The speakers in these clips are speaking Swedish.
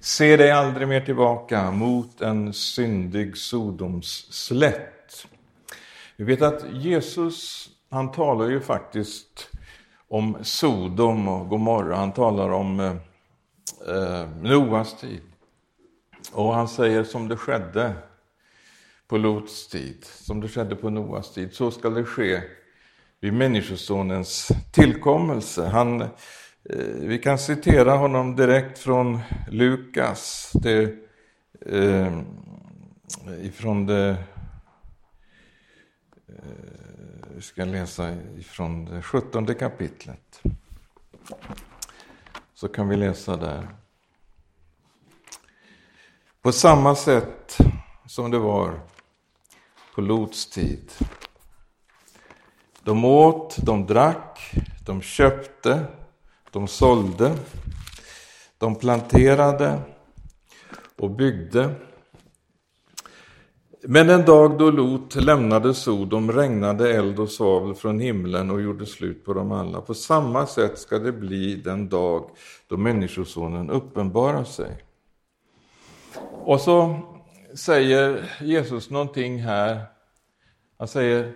Se dig aldrig mer tillbaka mot en syndig Sodoms slätt. Vi vet att Jesus, han talar ju faktiskt om Sodom och Gomorra. Han talar om eh, eh, Noas tid. Och han säger som det skedde på Lots tid, som det skedde på Noas tid, så ska det ske vid Människosonens tillkommelse. Han, Eh, vi kan citera honom direkt från Lukas, det, eh, ifrån det eh, vi ska läsa ifrån det sjuttonde kapitlet. Så kan vi läsa där. På samma sätt som det var på Lots tid. De åt, de drack, de köpte, de sålde, de planterade och byggde. Men en dag då Lot lämnade Sodom regnade eld och svavel från himlen och gjorde slut på dem alla. På samma sätt ska det bli den dag då Människosonen uppenbarar sig. Och så säger Jesus någonting här. Han säger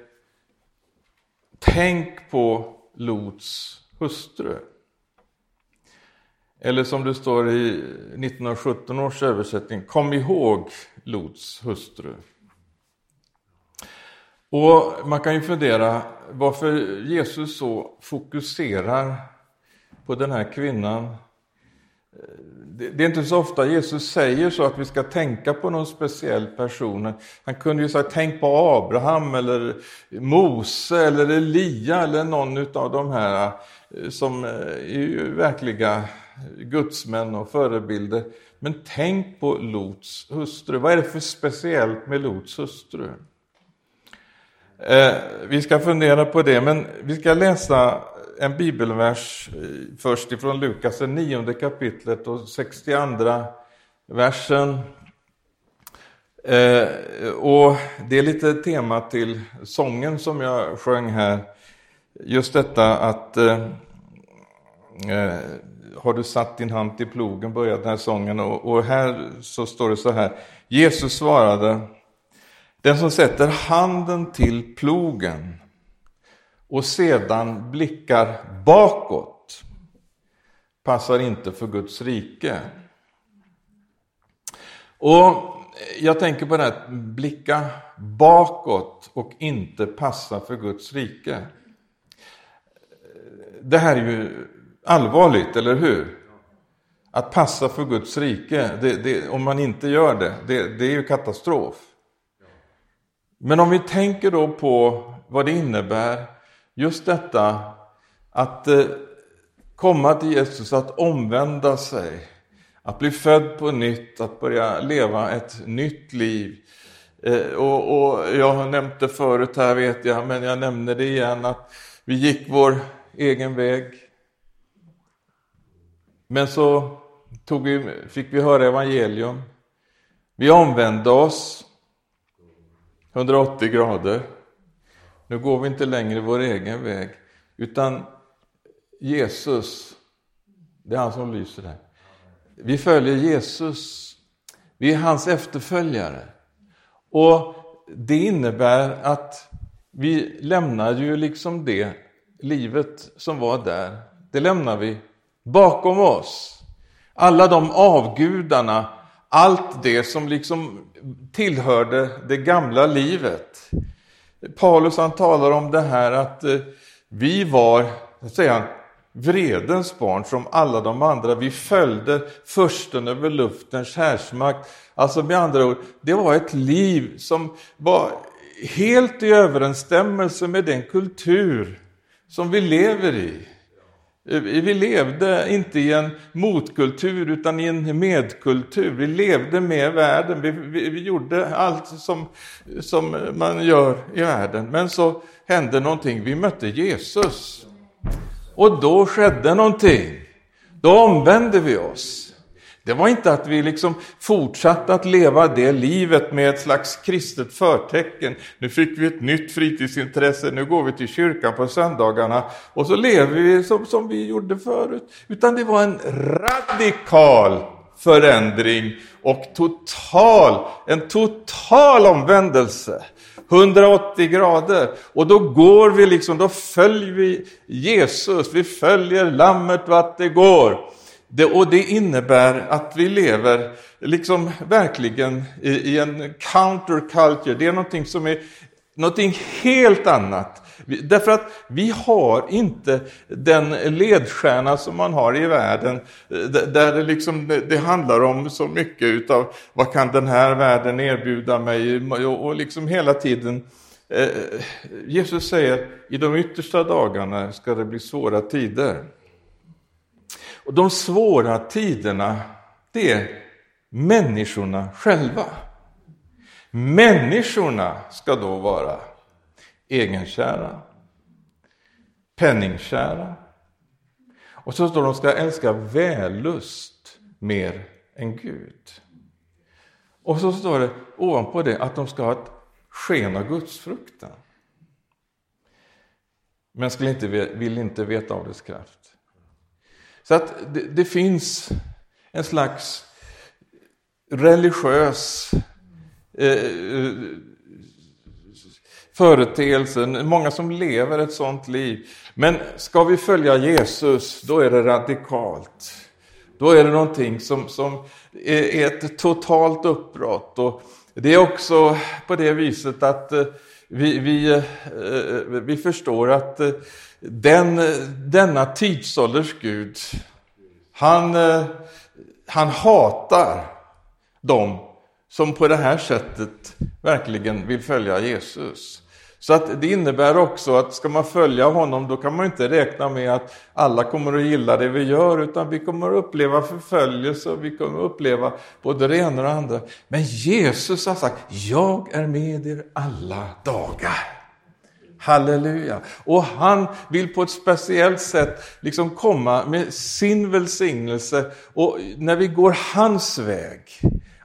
Tänk på Lots hustru. Eller som det står i 1917 års översättning, kom ihåg Lots hustru. Och man kan ju fundera varför Jesus så fokuserar på den här kvinnan det är inte så ofta Jesus säger så att vi ska tänka på någon speciell person. Han kunde ju säga tänk på Abraham eller Mose eller Elia eller någon av de här eh, som eh, är ju verkliga gudsmän och förebilder. Men tänk på Lots hustru. Vad är det för speciellt med Lots hustru? Eh, vi ska fundera på det, men vi ska läsa en bibelvers eh, först ifrån Lukas, det nionde kapitlet och 62 versen. Eh, och det är lite tema till sången som jag sjöng här. Just detta att eh, eh har du satt din hand till plogen, började den här sången. Och, och här så står det så här. Jesus svarade, den som sätter handen till plogen och sedan blickar bakåt passar inte för Guds rike. Och jag tänker på det här, blicka bakåt och inte passa för Guds rike. Det här är ju allvarligt, eller hur? Att passa för Guds rike, det, det, om man inte gör det, det, det är ju katastrof. Men om vi tänker då på vad det innebär Just detta att eh, komma till Jesus, att omvända sig, att bli född på nytt, att börja leva ett nytt liv. Eh, och, och jag har nämnt det förut här vet jag, men jag nämner det igen, att vi gick vår egen väg. Men så tog vi, fick vi höra evangelium. Vi omvände oss 180 grader. Nu går vi inte längre vår egen väg, utan Jesus, det är han som lyser där. Vi följer Jesus, vi är hans efterföljare. Och det innebär att vi lämnar ju liksom det livet som var där, det lämnar vi bakom oss. Alla de avgudarna, allt det som liksom tillhörde det gamla livet. Paulus han talar om det här att eh, vi var, säger han, vredens barn som alla de andra. Vi följde försten över luftens härsmakt. Alltså med andra ord, det var ett liv som var helt i överensstämmelse med den kultur som vi lever i. Eh, vi levde inte i en motkultur utan i en medkultur. Vi levde med världen. Vi, vi, vi, gjorde allt som, som man gör i världen. Men så hände någonting. Vi mötte Jesus. Och då skedde någonting. Då omvände vi oss. Det var inte att vi liksom fortsatte att leva det livet med ett slags kristet förtecken. Nu fick vi ett nytt fritidsintresse, nu går vi till kyrkan på söndagarna och så lever vi som, som vi gjorde förut. Utan det var en radikal förändring och total, en total omvändelse. 180 grader. Och då går vi liksom, då följer vi Jesus, vi följer lammet vart det går. Det, och det innebär att vi lever liksom verkligen i, i en counterculture. Det är någonting som är någonting helt annat. Därför att vi har inte den ledstjärna som man har i världen, eh, där det, liksom, det handlar om så mycket utav vad kan den här världen erbjuda mig och liksom hela tiden eh, Jesus säger i de yttersta dagarna ska det bli svåra tider. Och de svåra tiderna, det är människorna själva. Människorna ska då vara egenkära, penningkära. Och så står de ska älska vällust mer än Gud. Och så står det ovanpå det att de ska ha ett sken av gudsfruktan. Men skulle inte, vill inte veta av dess kraft. Så att det, det finns en slags religiös eh, företeelse, många som lever ett sånt liv. Men ska vi följa Jesus, då är det radikalt. Då är det någonting som, som är ett totalt uppbrott. Och det är också på det viset att eh, vi, vi, eh, eh, vi förstår att den, denna tidsålders Gud, han, eh, han hatar dem som på det här sättet verkligen vill följa Jesus. Så att det innebär också att ska man följa honom då kan man inte räkna med att alla kommer att gilla det vi gör utan vi kommer att uppleva förföljelse och vi kommer att uppleva både det ena och det andra. Men Jesus har sagt, jag är med er alla dagar. Halleluja! Och han vill på ett speciellt sätt liksom komma med sin välsignelse och när vi går hans väg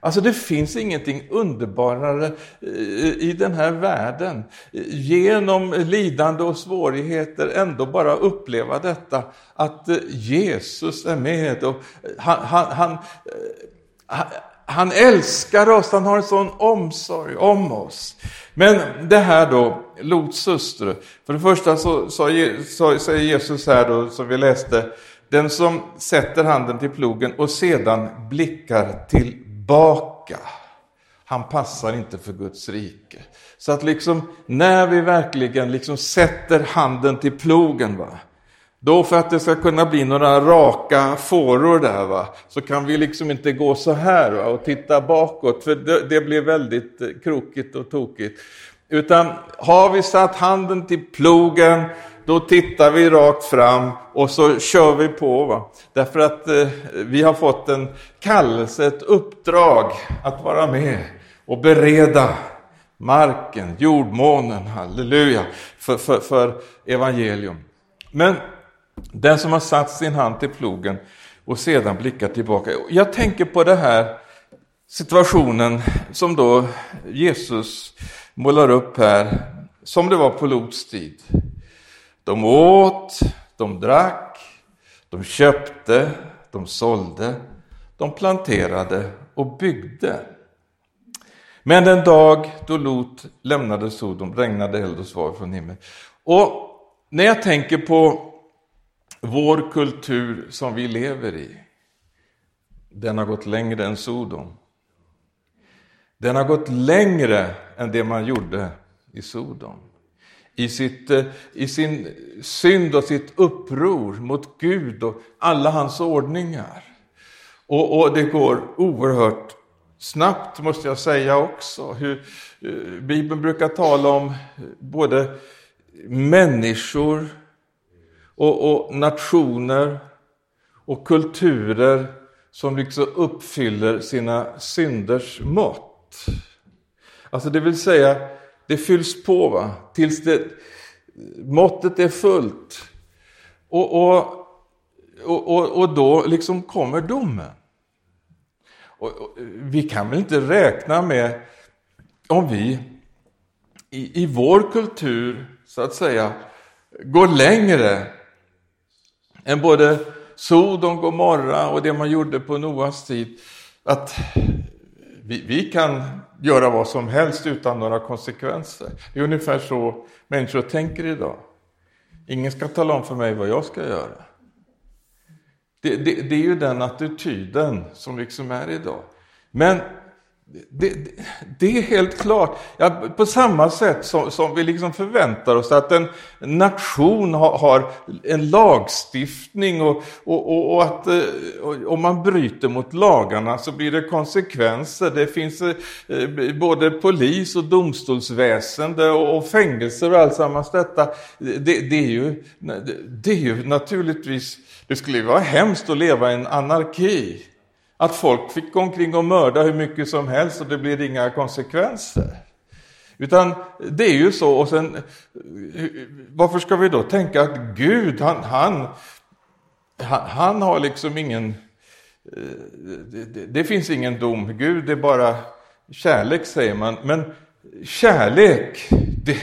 Alltså det finns ingenting underbarare eh, i den här världen. Genom lidande och svårigheter ändå bara uppleva detta att eh, Jesus är med och eh, han, han, han, han älskar oss, han har en sån omsorg om oss. Men det här då, Lots. För det första så säger Jesus här då, som vi läste, den som sätter handen till plogen och sedan blickar tillbaka. Han passar inte för Guds rike. Så att liksom när vi verkligen liksom sätter handen till plogen, va? Då för att det ska kunna bli några raka fåror där, va? så kan vi liksom inte gå så här va? och titta bakåt, för det, det blir väldigt eh, krokigt och tokigt. Utan har vi satt handen till plogen, då tittar vi rakt fram och så kör vi på. Va? Därför att eh, vi har fått en kallelse, ett uppdrag att vara med och bereda marken, jordmånen, halleluja, för, för, för evangelium. Men den som har satt sin hand till plogen och sedan blickar tillbaka. Jag tänker på den här situationen som då Jesus målar upp här, som det var på Lots tid. De åt, de drack, de köpte, de sålde, de planterade och byggde. Men den dag då Lot lämnade Sodom regnade eld och svar från himlen. Och när jag tänker på vår kultur som vi lever i, den har gått längre än Sodom. Den har gått längre än det man gjorde i Sodom i, sitt, eh, i sin synd och sitt uppror mot Gud och alla hans ordningar. Och, och det går oerhört snabbt, måste jag säga också. Hur, eh, Bibeln brukar tala om eh, både människor och, och nationer och kulturer som liksom uppfyller sina synders mått. Alltså det vill säga, det fylls på va? tills det, måttet är fullt. Och, och, och, och då liksom kommer domen. Och, och, vi kan väl inte räkna med, om vi i, i vår kultur, så att säga, går längre än både Sodom, Gomorra och det man gjorde på Noas tid. Att vi, vi, kan göra vad som helst utan några konsekvenser. Det är ungefär så människor tänker idag. Ingen ska tala om för mig vad jag ska göra. Det, det, det är ju den attityden som liksom är idag. Men det, det, det, är helt klart, ja, på samma sätt som, som, vi liksom förväntar oss att en nation har, har en lagstiftning och, och, och, och att eh, om man bryter mot lagarna så blir det konsekvenser. Det finns eh, både polis och domstolsväsende och, och fängelser och alltsammans detta. Det, det, är ju, det är ju naturligtvis, det skulle ju vara hemskt att leva i en anarki. Att folk fick gå omkring och mörda hur mycket som helst och det blir inga konsekvenser. Utan det är ju så, och sen varför ska vi då tänka att Gud, han, han, han har liksom ingen, det, det, det finns ingen dom, Gud är bara kärlek säger man. Men kärlek, det,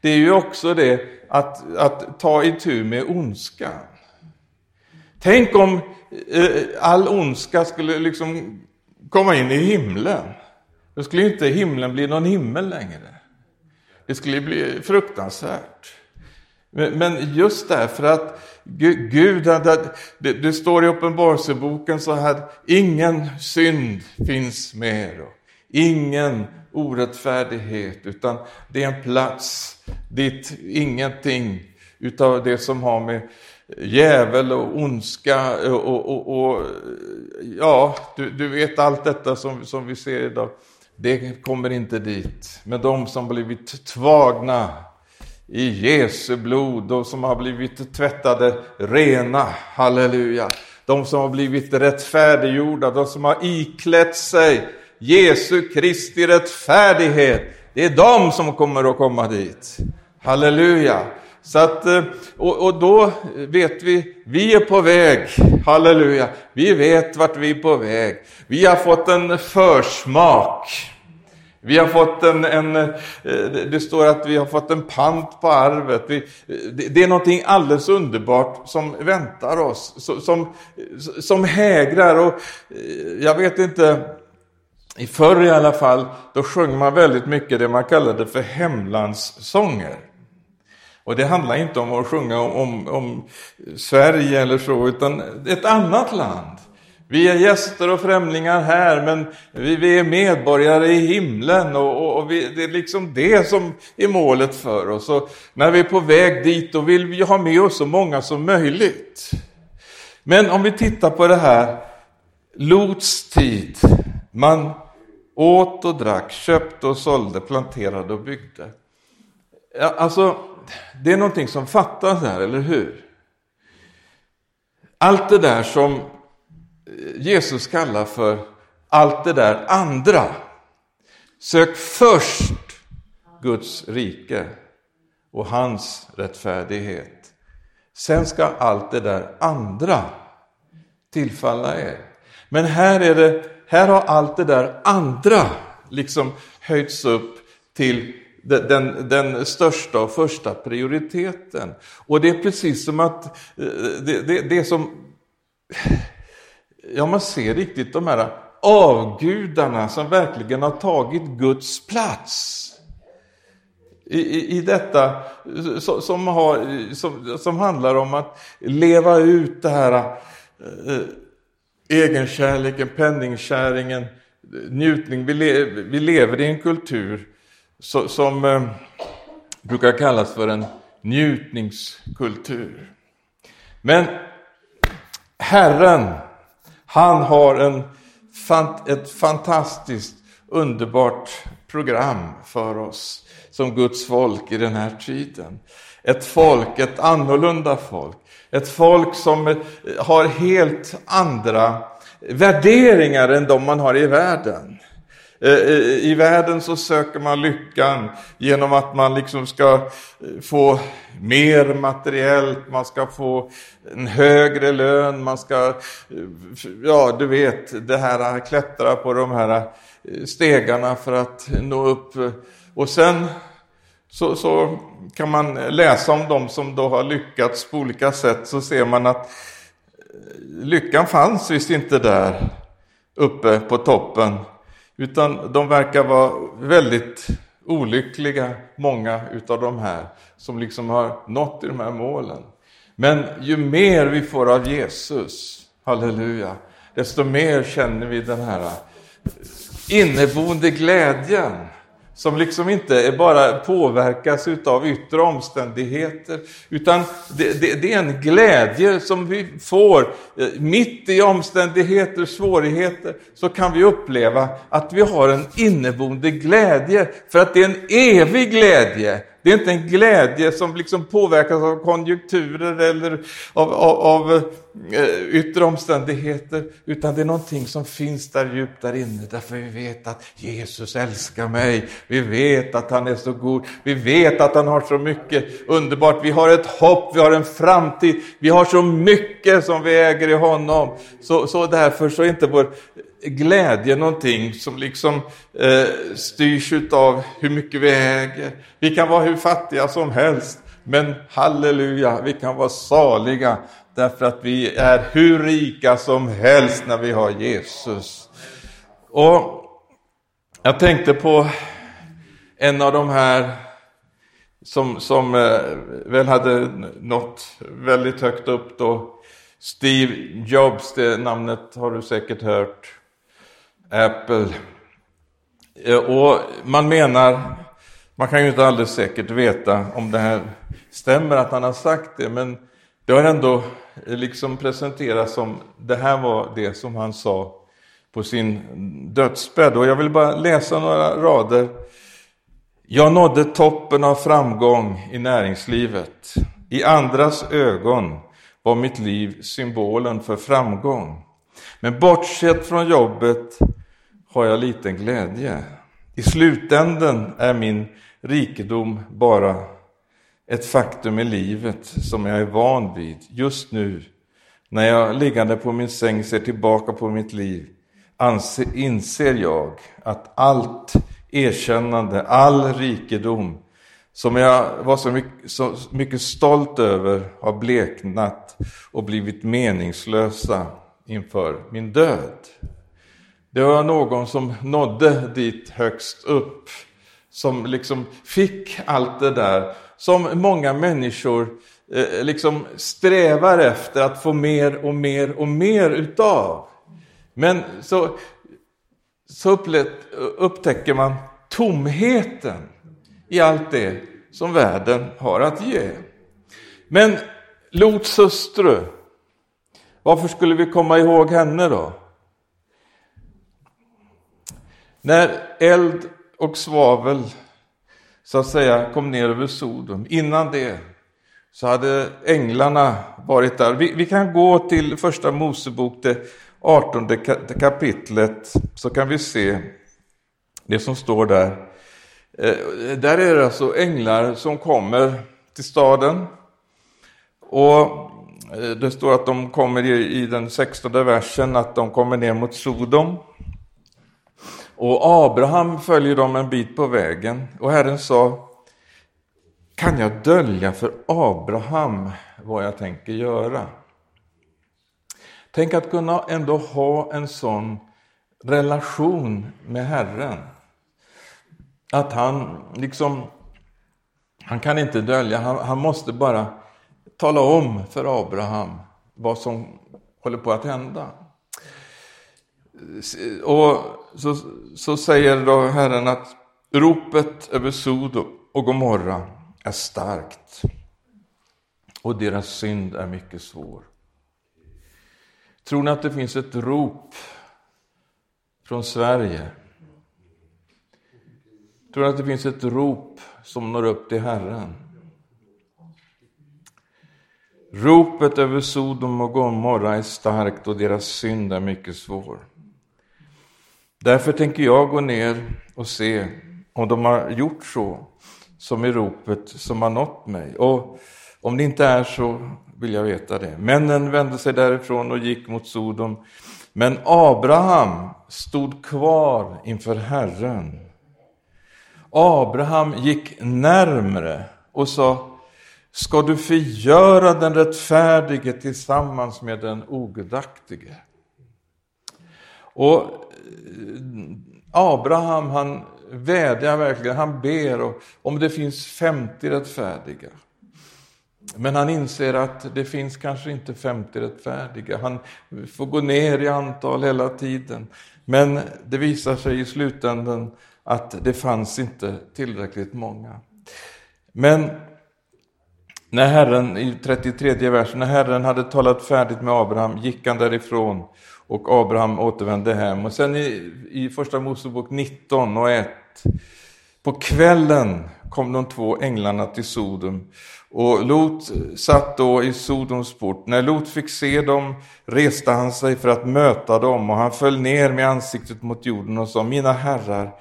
det är ju också det att, att ta itu med ondskan. Tänk om eh, all ondska skulle liksom komma in i himlen. Då skulle inte himlen bli någon himmel längre. Det skulle bli fruktansvärt. Men just därför att Gud, det, står i Uppenbarelseboken så här, ingen synd finns mer, ingen orättfärdighet, utan det är en plats dit ingenting utav det som har med djävul och ondska och, och, och ja, du, du, vet allt detta som, som vi ser idag. Det kommer inte dit. Men de som blivit tvagna i Jesu blod, de som har blivit tvättade rena, halleluja. De som har blivit rättfärdiggjorda, de som har iklätt sig Jesu Kristi rättfärdighet. Det är de som kommer att komma dit. Halleluja. Så att, eh, och, och då vet vi, vi är på väg, halleluja, vi vet vart vi är på väg. Vi har fått en försmak. Vi har fått en, en, eh, det står att vi har fått en pant på arvet. Vi, det är någonting alldeles underbart som väntar oss, som, som hägrar. Och eh, jag vet inte, i förr i alla fall, då sjöng man väldigt mycket det man kallade för hemlandssånger. Och det handlar inte om att sjunga om, om, om, Sverige eller så, utan ett annat land. Vi är gäster och främlingar här, men vi, vi är medborgare i himlen och, och, och vi, det är liksom det som är målet för oss. Och när vi är på väg dit, då vill vi ha med oss så många som möjligt. Men om vi tittar på det här, Lots tid. Man åt och drack, köpte och sålde, planterade och byggde. Alltså, det är någonting som fattas här, eller hur? Allt det där som eh, Jesus kallar för allt det där andra. Sök först Guds rike och hans rättfärdighet. Sen ska allt det där andra tillfalla er. Men här, är det, här har allt det där andra liksom höjts upp till den, den största och första prioriteten. Och det är precis som att eh, det, det, det är som, ja man ser riktigt de här avgudarna som verkligen har tagit Guds plats. I, i, i detta som, har, som, som handlar om att leva ut det här eh, eh egenkärleken, penningkärringen, njutning. Vi, le, vi lever i en kultur som eh, brukar kallas för en njutningskultur. Men Herren, han har en, ett fantastiskt underbart program för oss som Guds folk i den här tiden. Ett folk, ett annorlunda folk. Ett folk som eh, har helt andra värderingar än de man har i världen. Eh, eh, I världen så söker man lyckan genom att man liksom ska eh, få mer materiellt, man ska få en högre lön, man ska, ja du vet, det här klättra på de här stegarna för att nå upp. Och sen så, så kan man läsa om dem som då har lyckats på olika sätt, så ser man att lyckan fanns visst inte där uppe på toppen, utan de verkar vara väldigt olyckliga, många utav de här som liksom har nått i de här målen. Men ju mer vi får av Jesus, halleluja, desto mer känner vi den här inneboende glädjen som liksom inte bara påverkas av yttre omständigheter, utan det, det, det, är en glädje som vi får mitt i omständigheter, svårigheter, så kan vi uppleva att vi har en inneboende glädje, för att det är en evig glädje. Det är inte en glädje som liksom påverkas av konjunkturer eller av, av, av eh, yttre omständigheter, utan det är någonting som finns där djupt där inne, därför vi vet att Jesus älskar mig, vi vet att han är så god, vi vet att han har så mycket underbart, vi har ett hopp, vi har en framtid, vi har så mycket som vi äger i honom. Så, så därför så är inte vår glädje någonting som liksom eh, styrs av hur mycket vi äger. Vi kan vara hur fattiga som helst, men halleluja, vi kan vara saliga därför att vi är hur rika som helst när vi har Jesus. Och jag tänkte på en av de här som, som eh, väl hade nått väldigt högt upp då. Steve Jobs, det namnet har du säkert hört. Apple. Eh, och man menar, man kan ju inte alldeles säkert veta om det här stämmer att han har sagt det, men det har ändå eh, liksom presenterats som det här var det som han sa på sin dödsbädd. Och jag vill bara läsa några rader. Jag nådde toppen av framgång i näringslivet. I andras ögon var mitt liv symbolen för framgång. Men bortsett från jobbet har jag liten glädje. I slutänden är min rikedom bara ett faktum i livet som jag är van vid. Just nu, när jag liggande på min säng ser tillbaka på mitt liv, anser, inser jag att allt erkännande, all rikedom som jag var så mycket, så mycket stolt över har bleknat och blivit meningslösa inför min död. Det var någon som nådde dit högst upp, som liksom fick allt det där som många människor eh, liksom strävar efter att få mer och mer och mer utav. Men så, så upptäcker man tomheten i allt det som världen har att ge. Men Lots hustru, varför skulle vi komma ihåg henne då? När eld och svavel så att säga kom ner över Sodom, innan det så hade änglarna varit där. Vi, vi kan gå till första Mosebok, det 18 kapitlet, så kan vi se det som står där. Eh, där är det alltså änglar som kommer till staden. Och eh, det står att de kommer i den 16 versen, att de kommer ner mot Sodom. Och Abraham följer dem en bit på vägen och Herren sa Kan jag dölja för Abraham vad jag tänker göra? Tänk att kunna ändå ha en sån relation med Herren. Att han liksom, han kan inte dölja, han, han måste bara tala om för Abraham vad som håller på att hända. Och så, så säger då Herren att ropet över Sodom och Gomorra är starkt och deras synd är mycket svår. Tror ni att det finns ett rop från Sverige? Tror ni att det finns ett rop som når upp till Herren? Ropet över Sodom och Gomorra är starkt och deras synd är mycket svår. Därför tänker jag gå ner och se om de har gjort så som i ropet som har nått mig. Och om det inte är så vill jag veta det. Männen vände sig därifrån och gick mot Sodom. Men Abraham stod kvar inför Herren. Abraham gick närmre och sa ska du förgöra den rättfärdige tillsammans med den ogudaktige. Och Abraham han vädjar verkligen, han ber och, om det finns 50 rättfärdiga. Men han inser att det finns kanske inte 50 rättfärdiga. Han får gå ner i antal hela tiden. Men det visar sig i slutändan att det fanns inte tillräckligt många. Men när Herren, i 33 versen, när Herren hade talat färdigt med Abraham gick han därifrån och Abraham återvände hem. Och sen i, i första Mosebok 19 och 1, på kvällen kom de två änglarna till Sodom och Lot satt då i Sodoms port. När Lot fick se dem reste han sig för att möta dem och han föll ner med ansiktet mot jorden och sa, mina herrar,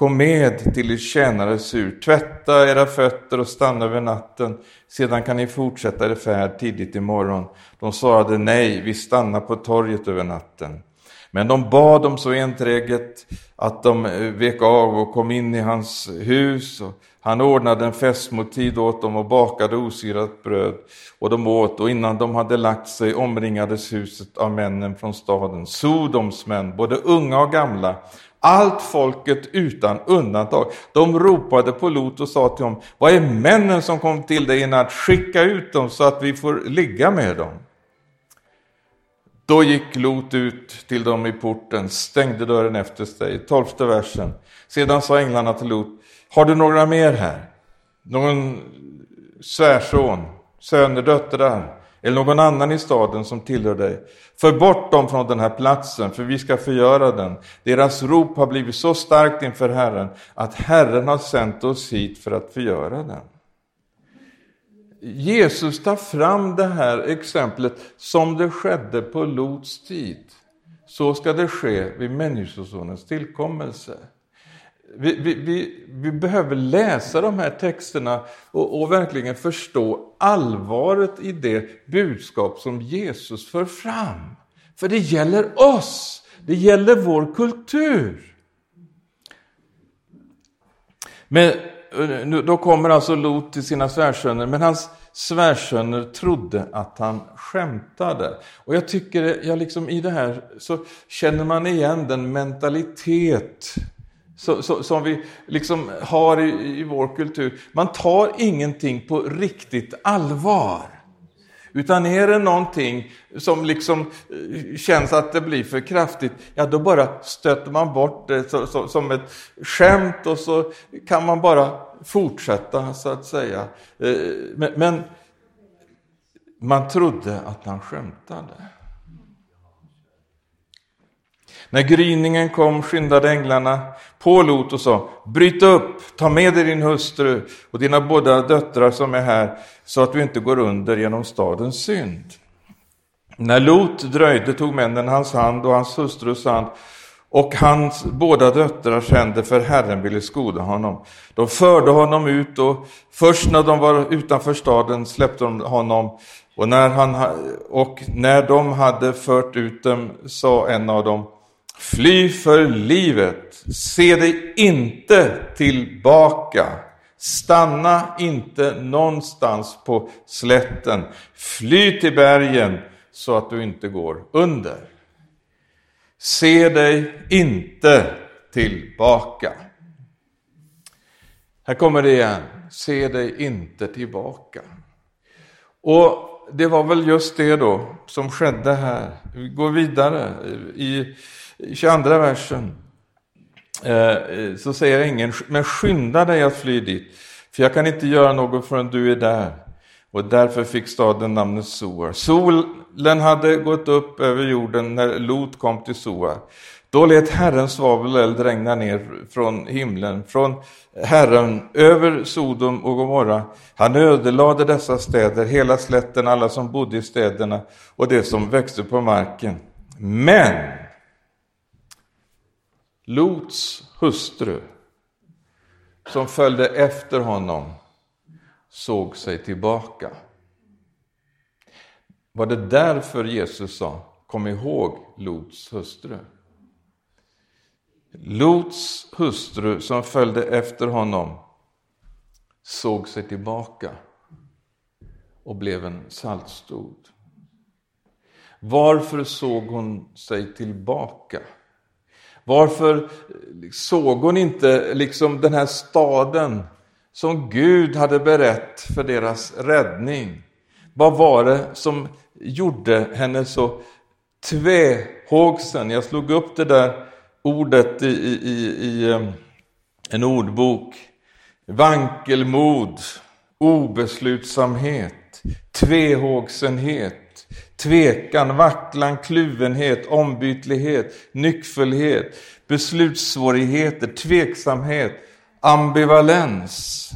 kom med till er tjänares hus, tvätta era fötter och stanna över natten, sedan kan ni fortsätta er färd tidigt imorgon. De svarade nej, vi stannar på torget över natten. Men de bad dem så enträget att de eh, vek av och kom in i hans hus. Och han ordnade en festmåltid åt dem och bakade osyrat bröd och de åt och innan de hade lagt sig omringades huset av männen från staden, Sodoms män, både unga och gamla, allt folket utan undantag. De ropade på Lot och sa till honom, vad är männen som kom till dig i natt? Skicka ut dem så att vi får ligga med dem. Då gick Lot ut till dem i porten, stängde dörren efter sig. Tolfte versen. Sedan sa änglarna till Lot, har du några mer här? Någon svärson, söner, döttrar eller någon annan i staden som tillhör dig? För bort dem från den här platsen, för vi ska förgöra den. Deras rop har blivit så starkt inför Herren att Herren har sänt oss hit för att förgöra den. Jesus tar fram det här exemplet som det skedde på Lots tid. Så ska det ske vid Människosonens tillkommelse. Vi, vi, vi, vi, behöver läsa de här texterna och, och, verkligen förstå allvaret i det budskap som Jesus för fram. För det gäller oss, det gäller vår kultur. Men eh, då kommer alltså Lot till sina svärsöner, men hans svärsöner trodde att han skämtade. Och jag tycker, jag liksom i det här så känner man igen den mentalitet så, så, som vi liksom har i, i vår kultur. Man tar ingenting på riktigt allvar. Utan är det någonting som liksom eh, känns att det blir för kraftigt, ja då bara stöter man bort det så, så, som ett skämt och så kan man bara fortsätta så att säga. Eh, men, men man trodde att han skämtade. När gryningen kom skyndade änglarna på Lot och sa, bryt upp, ta med dig din hustru och dina båda döttrar som är här, så att du inte går under genom stadens synd. När Lot dröjde tog männen hans hand och hans hustrus hand och hans båda döttrar kände för Herren ville skoda honom. De förde honom ut och först när de var utanför staden släppte de honom och när, han, och när de hade fört ut dem sa en av dem Fly för livet, se dig inte tillbaka. Stanna inte någonstans på slätten. Fly till bergen så att du inte går under. Se dig inte tillbaka. Här kommer det igen. Se dig inte tillbaka. Och det var väl just det då som skedde här. Vi går vidare i 22 versen. Eh, eh, så säger ingen, men skynda dig att fly dit, för jag kan inte göra något förrän du är där. Och därför fick staden namnet Soar. Solen hade gått upp över jorden när Lot kom till Soar. Då lät Herren svavel och eld regna ner från himlen, från Herren, över Sodom och Gomorra. Han ödelade dessa städer, hela slätten, alla som bodde i städerna och det som växte på marken. Men Lots hustru, som följde efter honom, såg sig tillbaka. Var det därför Jesus sa, kom ihåg Lots hustru? Lots hustru som följde efter honom såg sig tillbaka. och blev en saltstod. Varför såg hon sig tillbaka? Varför eh, såg hon inte liksom den här staden som Gud hade berett för deras räddning? Vad var det som gjorde henne så tvehågsen? Jag slog upp det där ordet i, i, i, i en ordbok. Vankelmod, obeslutsamhet, tvehågsenhet, tvekan, vacklan, kluvenhet, ombytlighet, nyckfullhet, beslutssvårigheter, tveksamhet, ambivalens.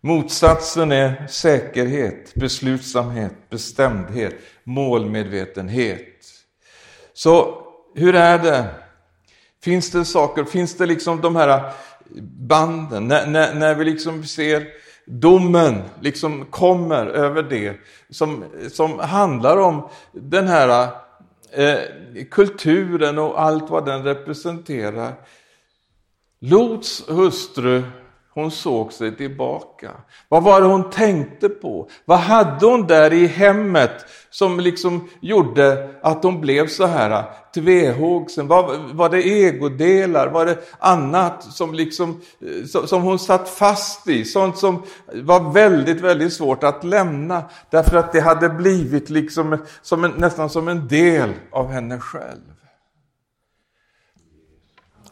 Motsatsen är säkerhet, beslutsamhet, bestämdhet, målmedvetenhet. Så hur är det? Finns det saker, finns det liksom de här banden, när, när, när vi liksom ser domen liksom kommer över det som, som handlar om den här eh, kulturen och allt vad den representerar. Lots hustru hon såg sig tillbaka. Vad var det hon tänkte på? Vad hade hon där i hemmet som liksom gjorde att hon blev så här tvehågsen? Var, var det egodelar? Var det annat som, liksom, eh, som hon satt fast i? Sånt som var väldigt, väldigt svårt att lämna därför att det hade blivit liksom som en, nästan som en del av henne själv.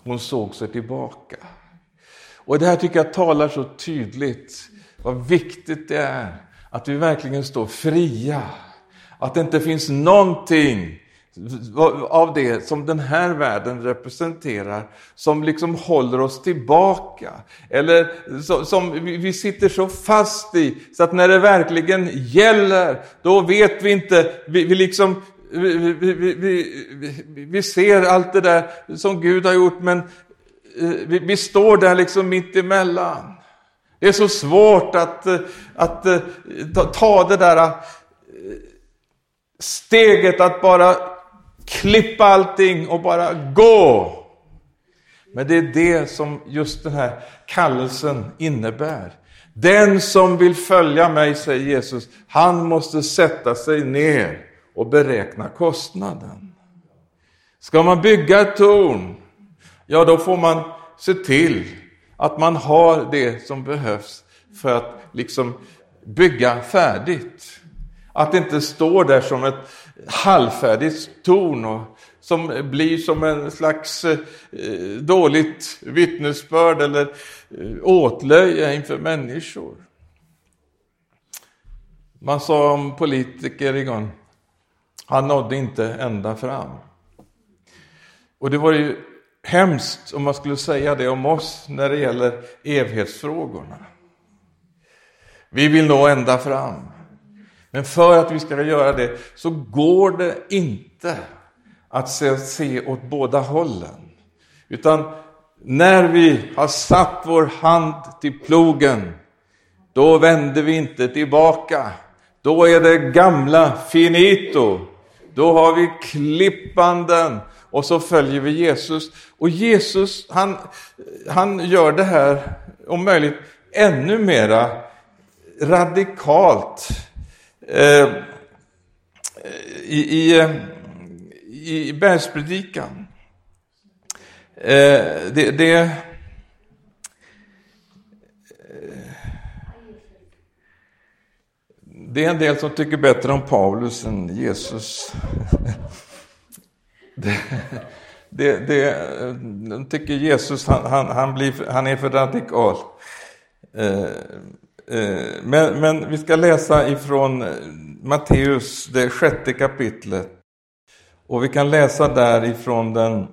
Hon såg sig tillbaka. Och det här tycker jag talar så tydligt vad viktigt det är att vi verkligen står fria. Att det inte finns någonting av det som den här världen representerar som liksom håller oss tillbaka. Eller som vi sitter så fast i så att när det verkligen gäller, då vet vi inte, vi, vi liksom vi, vi, vi, vi, ser allt det där som Gud har gjort men Eh, vi, vi står där liksom mitt emellan. Det är så svårt att, eh, att, eh, att ta det där steget att bara klippa allting och bara gå. Men det är det som just den här kallelsen innebär. Den som vill följa mig, säger Jesus, han måste sätta sig ner och beräkna kostnaden. Ska man bygga ett torn, ja då får man se till att man har det som behövs för att liksom bygga färdigt. Att det inte står där som ett halvfärdigt torn och som blir som en slags eh, dåligt vittnesbörd eller eh, åtlöje inför människor. Man sa om politiker igång, han nådde inte ända fram. Och det var ju hemskt om man skulle säga det om oss när det gäller evighetsfrågorna. Vi vill nå ända fram. Men för att vi ska göra det så går det inte att se, se åt båda hållen. Utan när vi har satt vår hand till plogen, då vänder vi inte tillbaka. Då är det gamla finito. Då har vi klippanden och så följer vi Jesus. Och Jesus, han, han gör det här om möjligt ännu mera radikalt. Eh, I i, i bergspredikan. Eh, det, det eh, Det är en del som tycker bättre om Paulus än Jesus. Det, det, det, tycker Jesus, han, han, han, blir, han är för radikal. Eh, eh, men, men vi ska läsa ifrån Matteus, det sjätte kapitlet. Och vi kan läsa därifrån den,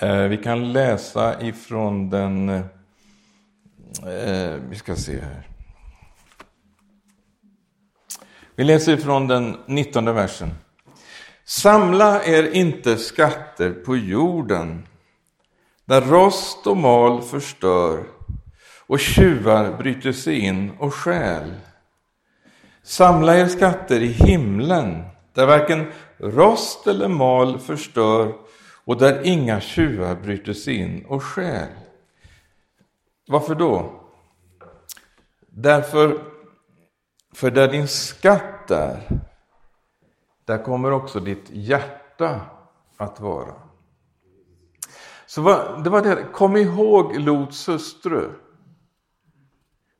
eh, vi kan läsa ifrån den, eh, vi ska se här. Vi läser ifrån den nittonde versen. Samla er inte skatter på jorden, där rost och mal förstör och tjuvar bryter sig in och stjäl. Samla er skatter i himlen, där varken rost eller mal förstör och där inga tjuvar bryter sig in och stjäl. Varför då? Därför För där din skatt är, där kommer också ditt hjärta att vara. Så det var det, kom ihåg Lots hustru.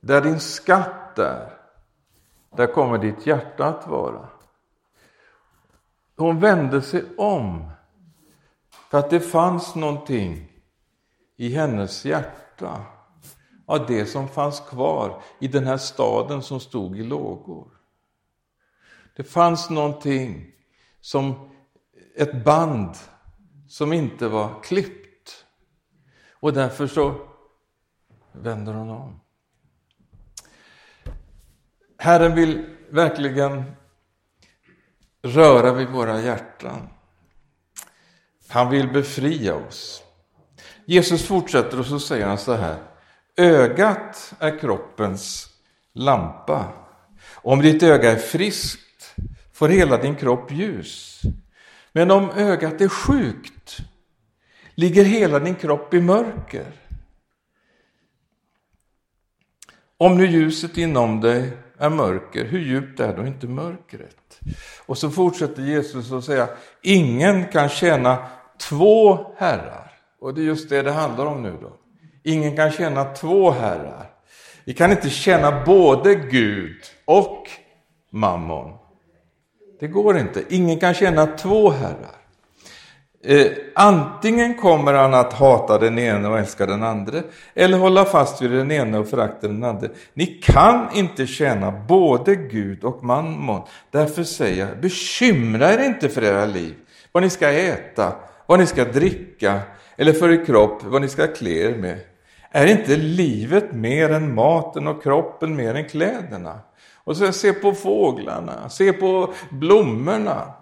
Där din skatt är, där kommer ditt hjärta att vara. Hon vände sig om för att det fanns någonting i hennes hjärta av det som fanns kvar i den här staden som stod i lågor. Det fanns någonting som ett band som inte var klippt. Och därför så vänder hon om. Herren vill verkligen röra vid våra hjärtan. Han vill befria oss. Jesus fortsätter och så säger han så här. Ögat är kroppens lampa. Om ditt öga är friskt får hela din kropp ljus. Men om ögat är sjukt ligger hela din kropp i mörker. Om nu ljuset inom dig är mörker, hur djupt är då inte mörkret? Och så fortsätter Jesus att säga, ingen kan tjäna två herrar. Och det är just det det handlar om nu då. Ingen kan tjäna två herrar. Vi kan inte tjäna både Gud och mammon. Det går inte. Ingen kan tjäna två herrar. Eh, antingen kommer han att hata den ene och älska den andra, eller hålla fast vid den ene och förakta den andra. Ni kan inte tjäna både Gud och mammon. Därför säger jag, bekymra er inte för era liv, vad ni ska äta, vad ni ska dricka, eller för er kropp, vad ni ska klä er med. Är inte livet mer än maten och kroppen mer än kläderna? Och så se på fåglarna, se på blommorna.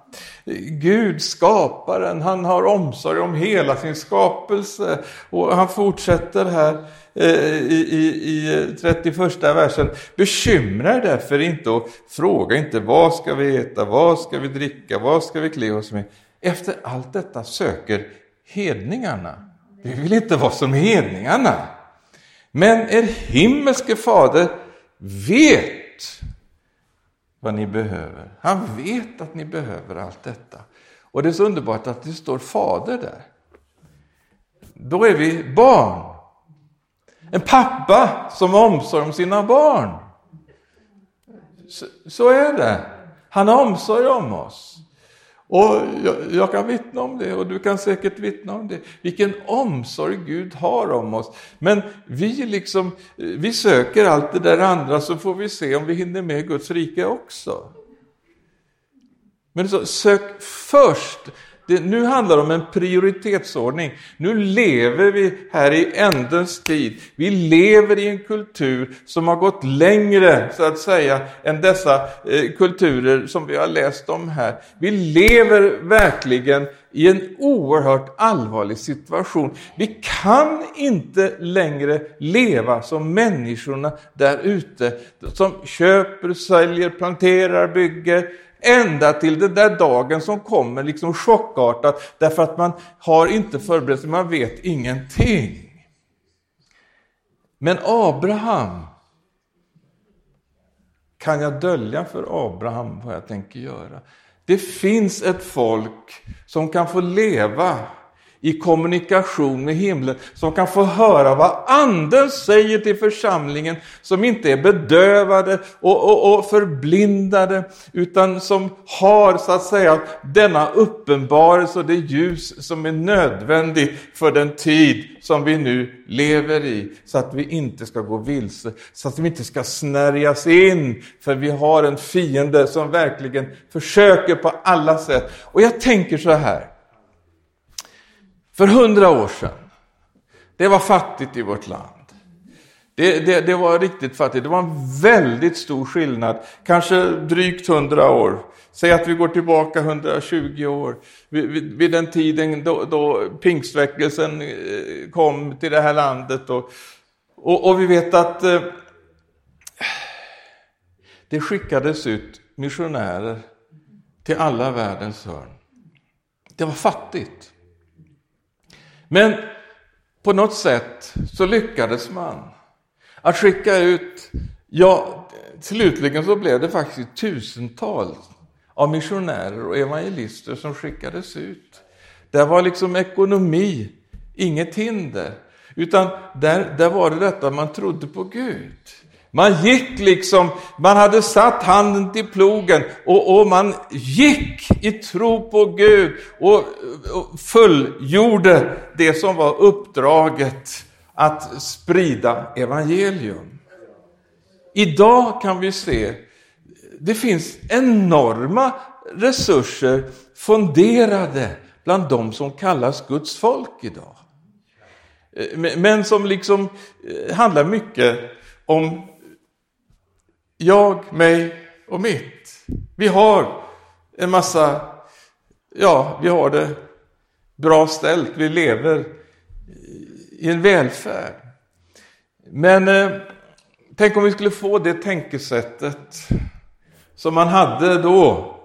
Gud, skaparen, han har omsorg om hela sin skapelse. Och han fortsätter här eh, i, i, i eh, 31 versen. Bekymra er därför inte och fråga inte vad ska vi äta, vad ska vi dricka, vad ska vi klä oss med. Efter allt detta söker hedningarna. Vi vill inte vara som hedningarna. Men er himmelske fader vet vad ni behöver. Han vet att ni behöver allt detta. Och det är så underbart att det står fader där. Då är vi barn. En pappa som har omsorg om sina barn. Så, så är det. Han har omsorg om oss. Och jag, jag, kan vittna om det och du kan säkert vittna om det. Vilken omsorg Gud har om oss. Men vi, liksom, vi söker allt det där andra så får vi se om vi hinner med Guds rike också. Men så, sök först det, nu handlar det om en prioritetsordning. Nu lever vi här i ändens tid. Vi lever i en kultur som har gått längre, så att säga, än dessa eh, kulturer som vi har läst om här. Vi lever verkligen i en oerhört allvarlig situation. Vi kan inte längre leva som människorna där ute som köper, säljer, planterar, bygger, ända till den där dagen som kommer liksom chockartat därför att man har inte förberett sig, man vet ingenting. Men Abraham, kan jag dölja för Abraham vad jag tänker göra? Det finns ett folk som kan få leva i kommunikation med himlen, som kan få höra vad anden säger till församlingen, som inte är bedövade och, och, och förblindade, utan som har så att säga denna uppenbarelse och det ljus som är nödvändigt för den tid som vi nu lever i, så att vi inte ska gå vilse, så att vi inte ska snärjas in, för vi har en fiende som verkligen försöker på alla sätt. Och jag tänker så här, för hundra år sedan, det var fattigt i vårt land. Det, det, det, var riktigt fattigt. Det var en väldigt stor skillnad, kanske drygt hundra år. Säg att vi går tillbaka 120 år, vid, vid den tiden då, då pingstväckelsen eh, kom till det här landet. Och, och, och vi vet att eh, det skickades ut missionärer till alla världens hörn. Det var fattigt. Men på något sätt så lyckades man att skicka ut Ja, slutligen så blev det faktiskt tusentals av missionärer och evangelister som skickades ut. Där var liksom ekonomi inget hinder, utan där, där var det detta man trodde på Gud. Man gick liksom, man hade satt handen till plogen och, och man gick i tro på Gud och, och fullgjorde det som var uppdraget att sprida evangelium. Idag kan vi se, det finns enorma resurser fonderade bland de som kallas Guds folk idag. Eh, men som liksom eh, handlar mycket om jag, mig och mitt. Vi har en massa, ja, vi har det bra ställt, vi lever i en välfärd. Men eh, tänk om vi skulle få det tänkesättet som man hade då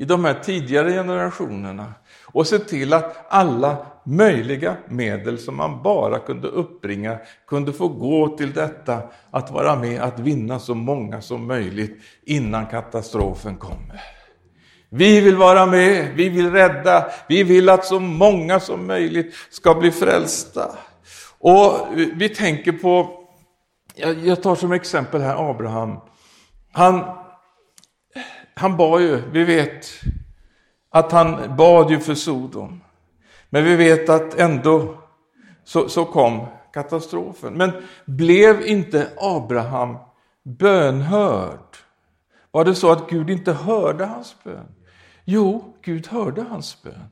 i de här tidigare generationerna och se till att alla möjliga medel som man bara kunde uppbringa kunde få gå till detta att vara med att vinna så många som möjligt innan katastrofen kommer. Vi vill vara med, vi vill rädda, vi vill att så många som möjligt ska bli frälsta. Och vi tänker på, jag tar som exempel här Abraham. Han, han bad ju, vi vet att han bad ju för Sodom. Men vi vet att ändå så, så kom katastrofen. Men blev inte Abraham bönhörd? Var det så att Gud inte hörde hans bön? Jo, Gud hörde hans bön.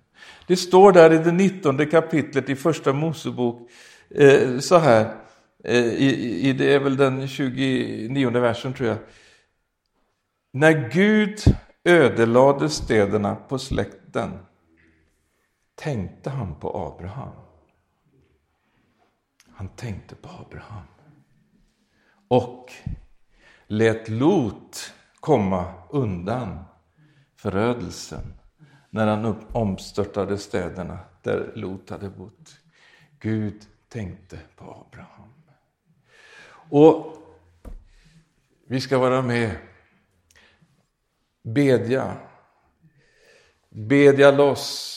Det står där i det 19 kapitlet i första Mosebok eh, så här, eh, i, i, det är väl den 29 versen tror jag. När Gud ödelade städerna på släkten tänkte han på Abraham. Han tänkte på Abraham. Och lät Lot komma undan förödelsen när han omstörtade städerna där Lot hade bott. Gud tänkte på Abraham. Och vi ska vara med, bedja, bedja loss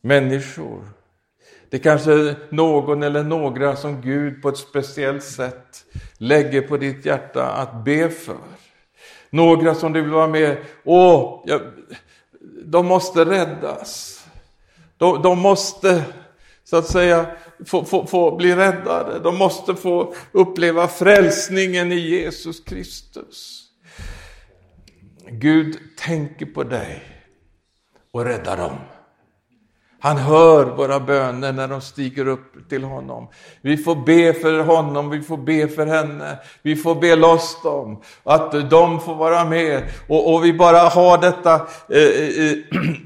människor. Det kanske är någon eller några som Gud på ett speciellt sätt lägger på ditt hjärta att be för. Några som du vill vara med, åh, jag, de måste räddas. De, de måste, så att säga, få, få, få bli räddade. De måste få uppleva frälsningen i Jesus Kristus. Gud tänker på dig och räddar dem. Han hör våra böner när de stiger upp till honom. Vi får be för honom, vi får be för henne, vi får be loss dem, att de får vara med. Och, och vi bara har detta eh, eh,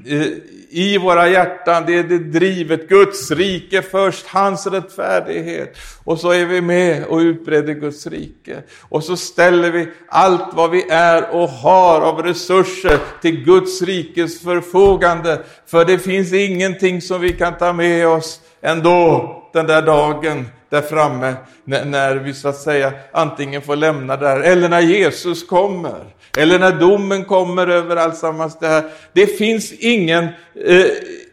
eh, eh i våra hjärtan, det är det drivet, Guds rike först, hans rättfärdighet. Och så är vi med och utbreder Guds rike. Och så ställer vi allt vad vi är och har av resurser till Guds rikes förfogande. För det finns ingenting som vi kan ta med oss ändå den där dagen där framme när, när, vi så att säga antingen får lämna där eller när Jesus kommer. Eller när domen kommer över alltsammans det här. Det finns ingen eh,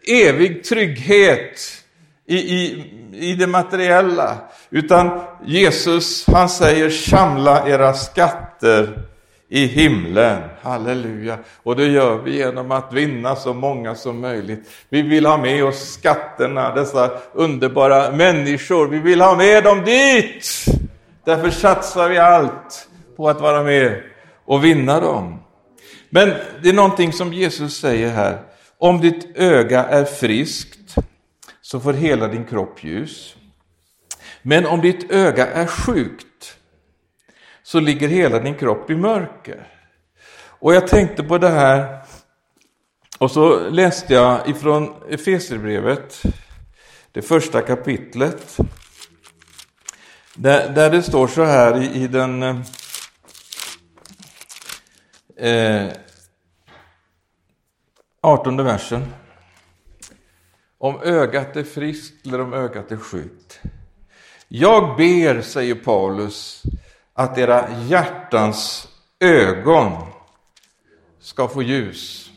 evig trygghet i, i, i det materiella. Utan Jesus, han säger samla era skatter i himlen. Halleluja! Och det gör vi genom att vinna så många som möjligt. Vi vill ha med oss skatterna, dessa underbara människor. Vi vill ha med dem dit! Därför satsar vi allt på att vara med och vinna dem. Men det är någonting som Jesus säger här. Om ditt öga är friskt så får hela din kropp ljus. Men om ditt öga är sjukt så ligger hela din kropp i mörker. Och jag tänkte på det här och så läste jag ifrån Efesierbrevet, det första kapitlet. Där, där det står så här i, i den eh, 18 versen. Om ögat är friskt eller om ögat är sjukt. Jag ber, säger Paulus, att era hjärtans ögon ska få ljus.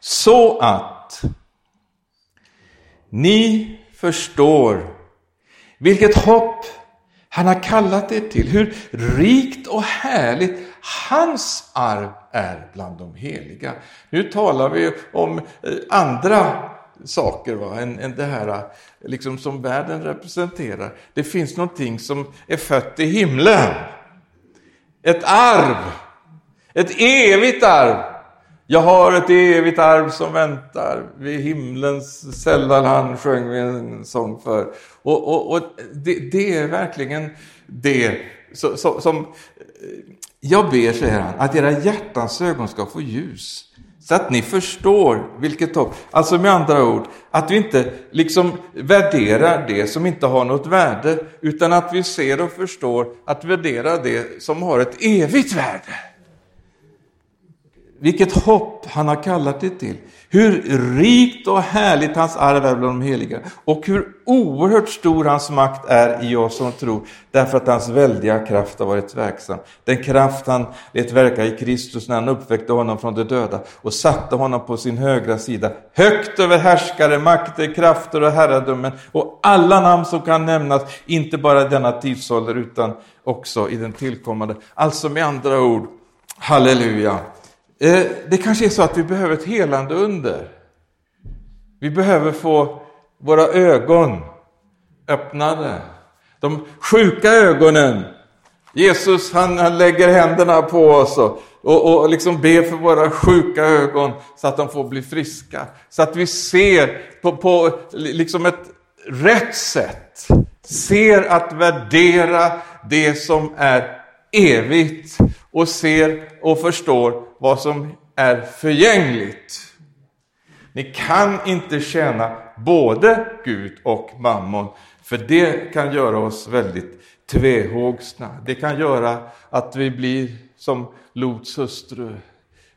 Så att ni förstår vilket hopp han har kallat er till, hur rikt och härligt hans arv är bland de heliga. Nu talar vi om eh, andra saker va, än, än det här eh, liksom som världen representerar. Det finns någonting som är fött i himlen. Ett arv. Ett evigt arv. Jag har ett evigt arv som väntar vid himlens sällan sjöng vi en sång för. Och, och, och det, det, är verkligen det som, som jag ber, säger han, att era hjärtans ögon ska få ljus. Så att ni förstår vilket hopp. Alltså med andra ord, att vi inte liksom värderar det som inte har något värde, utan att vi ser och förstår att värdera det som har ett evigt värde. Vilket hopp han har kallat det till. Hur rikt och härligt hans arv är bland de heliga. Och hur oerhört stor hans makt är i oss som tror. Därför att hans väldiga kraft har varit verksam. Den kraft han lät verka i Kristus när han uppväckte honom från de döda och satte honom på sin högra sida. Högt över härskare, makter, krafter och herradömen och alla namn som kan nämnas. Inte bara i denna tidsålder utan också i den tillkommande. Alltså med andra ord, halleluja. Eh, det kanske är så att vi behöver ett helande under. Vi behöver få våra ögon öppnade. De sjuka ögonen. Jesus han, han lägger händerna på oss och, och, och liksom ber för våra sjuka ögon så att de får bli friska. Så att vi ser på, på liksom ett rätt sätt. Ser att värdera det som är evigt och ser och förstår vad som är förgängligt. Ni kan inte tjäna både Gud och mammon, för det kan göra oss väldigt tvehågsna. Det kan göra att vi blir som Lots hustru.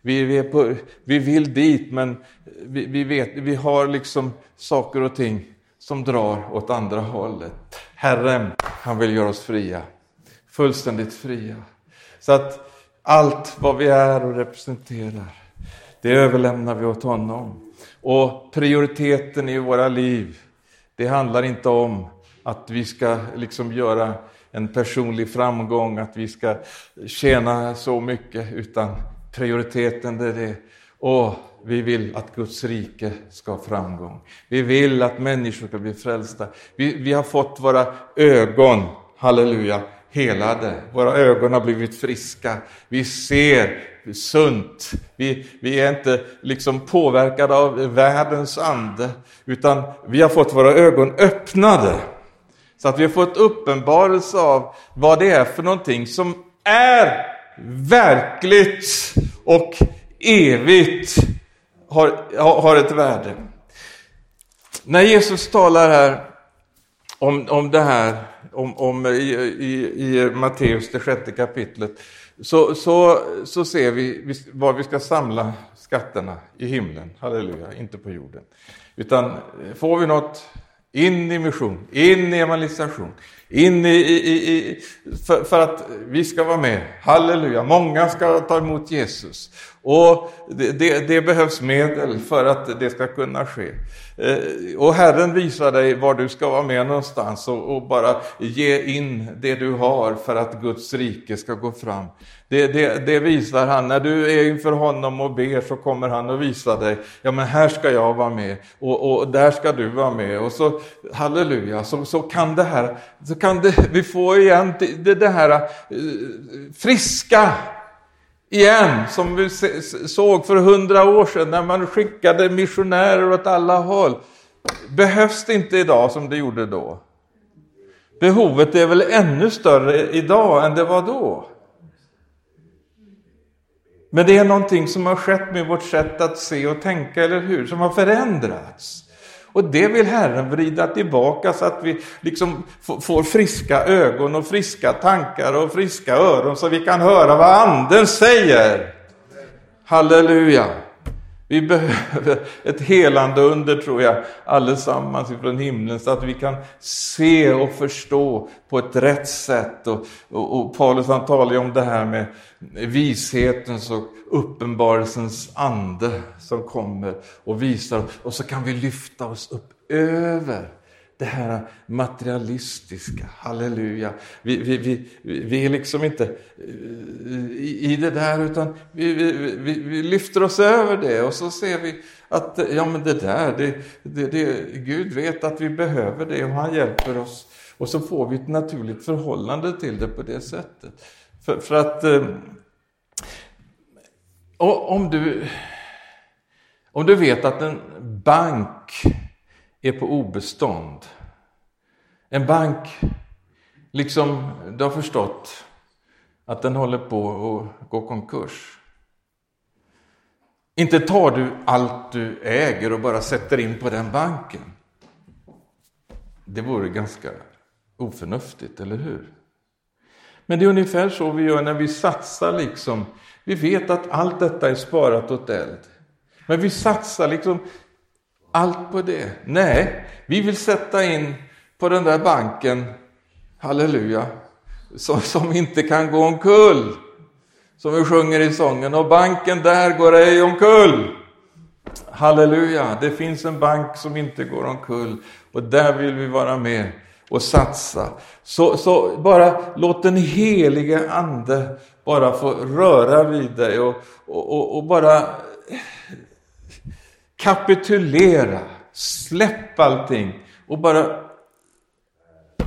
Vi, är på, vi vill dit, men vi, vi, vet, vi har liksom saker och ting som drar åt andra hållet. Herren, han vill göra oss fria. Fullständigt fria. Så att allt vad vi är och representerar, det överlämnar vi åt honom. Och prioriteten i våra liv, det handlar inte om att vi ska liksom göra en personlig framgång, att vi ska tjäna så mycket, utan prioriteten det är det. Och vi vill att Guds rike ska ha framgång. Vi vill att människor ska bli frälsta. Vi, vi har fått våra ögon, halleluja, helade. Våra ögon har blivit friska. Vi ser sunt. Vi, vi är inte liksom påverkade av världens ande, utan vi har fått våra ögon öppnade. Så att vi har fått uppenbarelse av vad det är för någonting som är verkligt och evigt har, har ett värde. När Jesus talar här om, om det här om, om i, i, i Matteus, det sjätte kapitlet, så, så, så ser vi var vi ska samla skatterna i himlen, halleluja, inte på jorden. Utan får vi något in i mission, in i evangelisation, in i, i, i för, för, att vi ska vara med. Halleluja, många ska ta emot Jesus. Och det, det, det, behövs medel för att det ska kunna ske. Eh, och Herren visar dig var du ska vara med någonstans och, och bara ge in det du har för att Guds rike ska gå fram. Det, det, det, visar han. När du är inför honom och ber så kommer han att visa dig, ja men här ska jag vara med och, och där ska du vara med. Och så, halleluja, så, så kan det här, så kan det, vi få igen det, det här eh, friska igen, som vi såg för hundra år sedan när man skickade missionärer åt alla håll. Behövs det inte idag som det gjorde då? Behovet är väl ännu större idag än det var då. Men det är någonting som har skett med vårt sätt att se och tänka, eller hur? Som har förändrats. Och det vill Herren vrida tillbaka så att vi liksom får friska ögon och friska tankar och friska öron så vi kan höra vad Anden säger. Halleluja! Vi behöver ett helande under, tror jag, allesammans ifrån himlen, så att vi kan se och förstå på ett rätt sätt. Och, och, och Paulus han talar ju om det här med vishetens och uppenbarelsens ande som kommer och visar, och så kan vi lyfta oss upp över det här materialistiska, halleluja. Vi, vi, vi, vi är liksom inte eh, i, i det där utan vi, vi, vi, vi, lyfter oss över det och så ser vi att ja men det där, det, det, det, Gud vet att vi behöver det och han hjälper oss. Och så får vi ett naturligt förhållande till det på det sättet. För, för att eh, om du, om du vet att en bank är på obestånd. En bank, liksom du har förstått att den håller på att gå konkurs. Inte tar du allt du äger och bara sätter in på den banken. Det vore ganska oförnuftigt, eller hur? Men det är ungefär så vi gör när vi satsar liksom. Vi vet att allt detta är sparat åt eld. Men vi satsar liksom allt på det. Nej, vi vill sätta in på den där banken, halleluja, som, som inte kan gå omkull. Som vi sjunger i sången, och banken där går ej omkull. Halleluja, det finns en bank som inte går omkull och där vill vi vara med och satsa. Så, så bara låt den helige Ande bara få röra vid dig och, och, och, och bara kapitulera, släpp allting och bara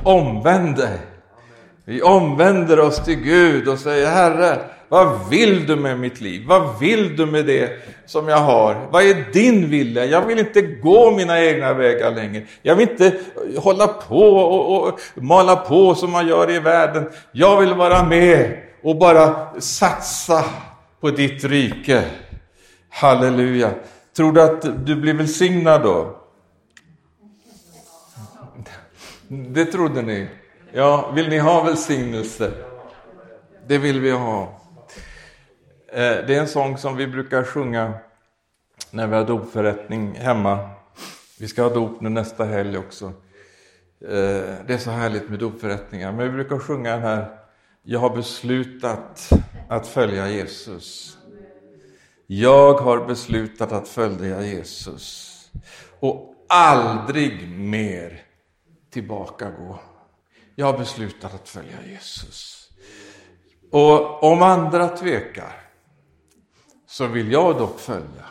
omvänd dig. Vi omvänder oss till Gud och säger Herre, vad vill du med mitt liv? Vad vill du med det som jag har? Vad är din vilja? Jag vill inte gå mina egna vägar längre. Jag vill inte hålla på och, och mala på som man gör i världen. Jag vill vara med och bara satsa på ditt rike. Halleluja. Tror du att du blir välsignad då? Det trodde ni? Ja, vill ni ha välsignelse? Det vill vi ha. Eh, det är en sång som vi brukar sjunga när vi har dopförrättning hemma. Vi ska ha dop nu nästa helg också. Eh, det är så härligt med dopförrättningar. Men vi brukar sjunga den här Jag har beslutat att följa Jesus. Jag har beslutat att följa Jesus och aldrig mer tillbaka gå. Jag har beslutat att följa Jesus. Och om andra tvekar så vill jag dock följa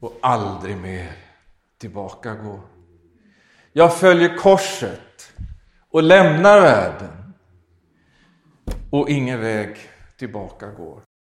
och aldrig mer tillbaka gå. Jag följer korset och lämnar världen och ingen väg tillbaka går.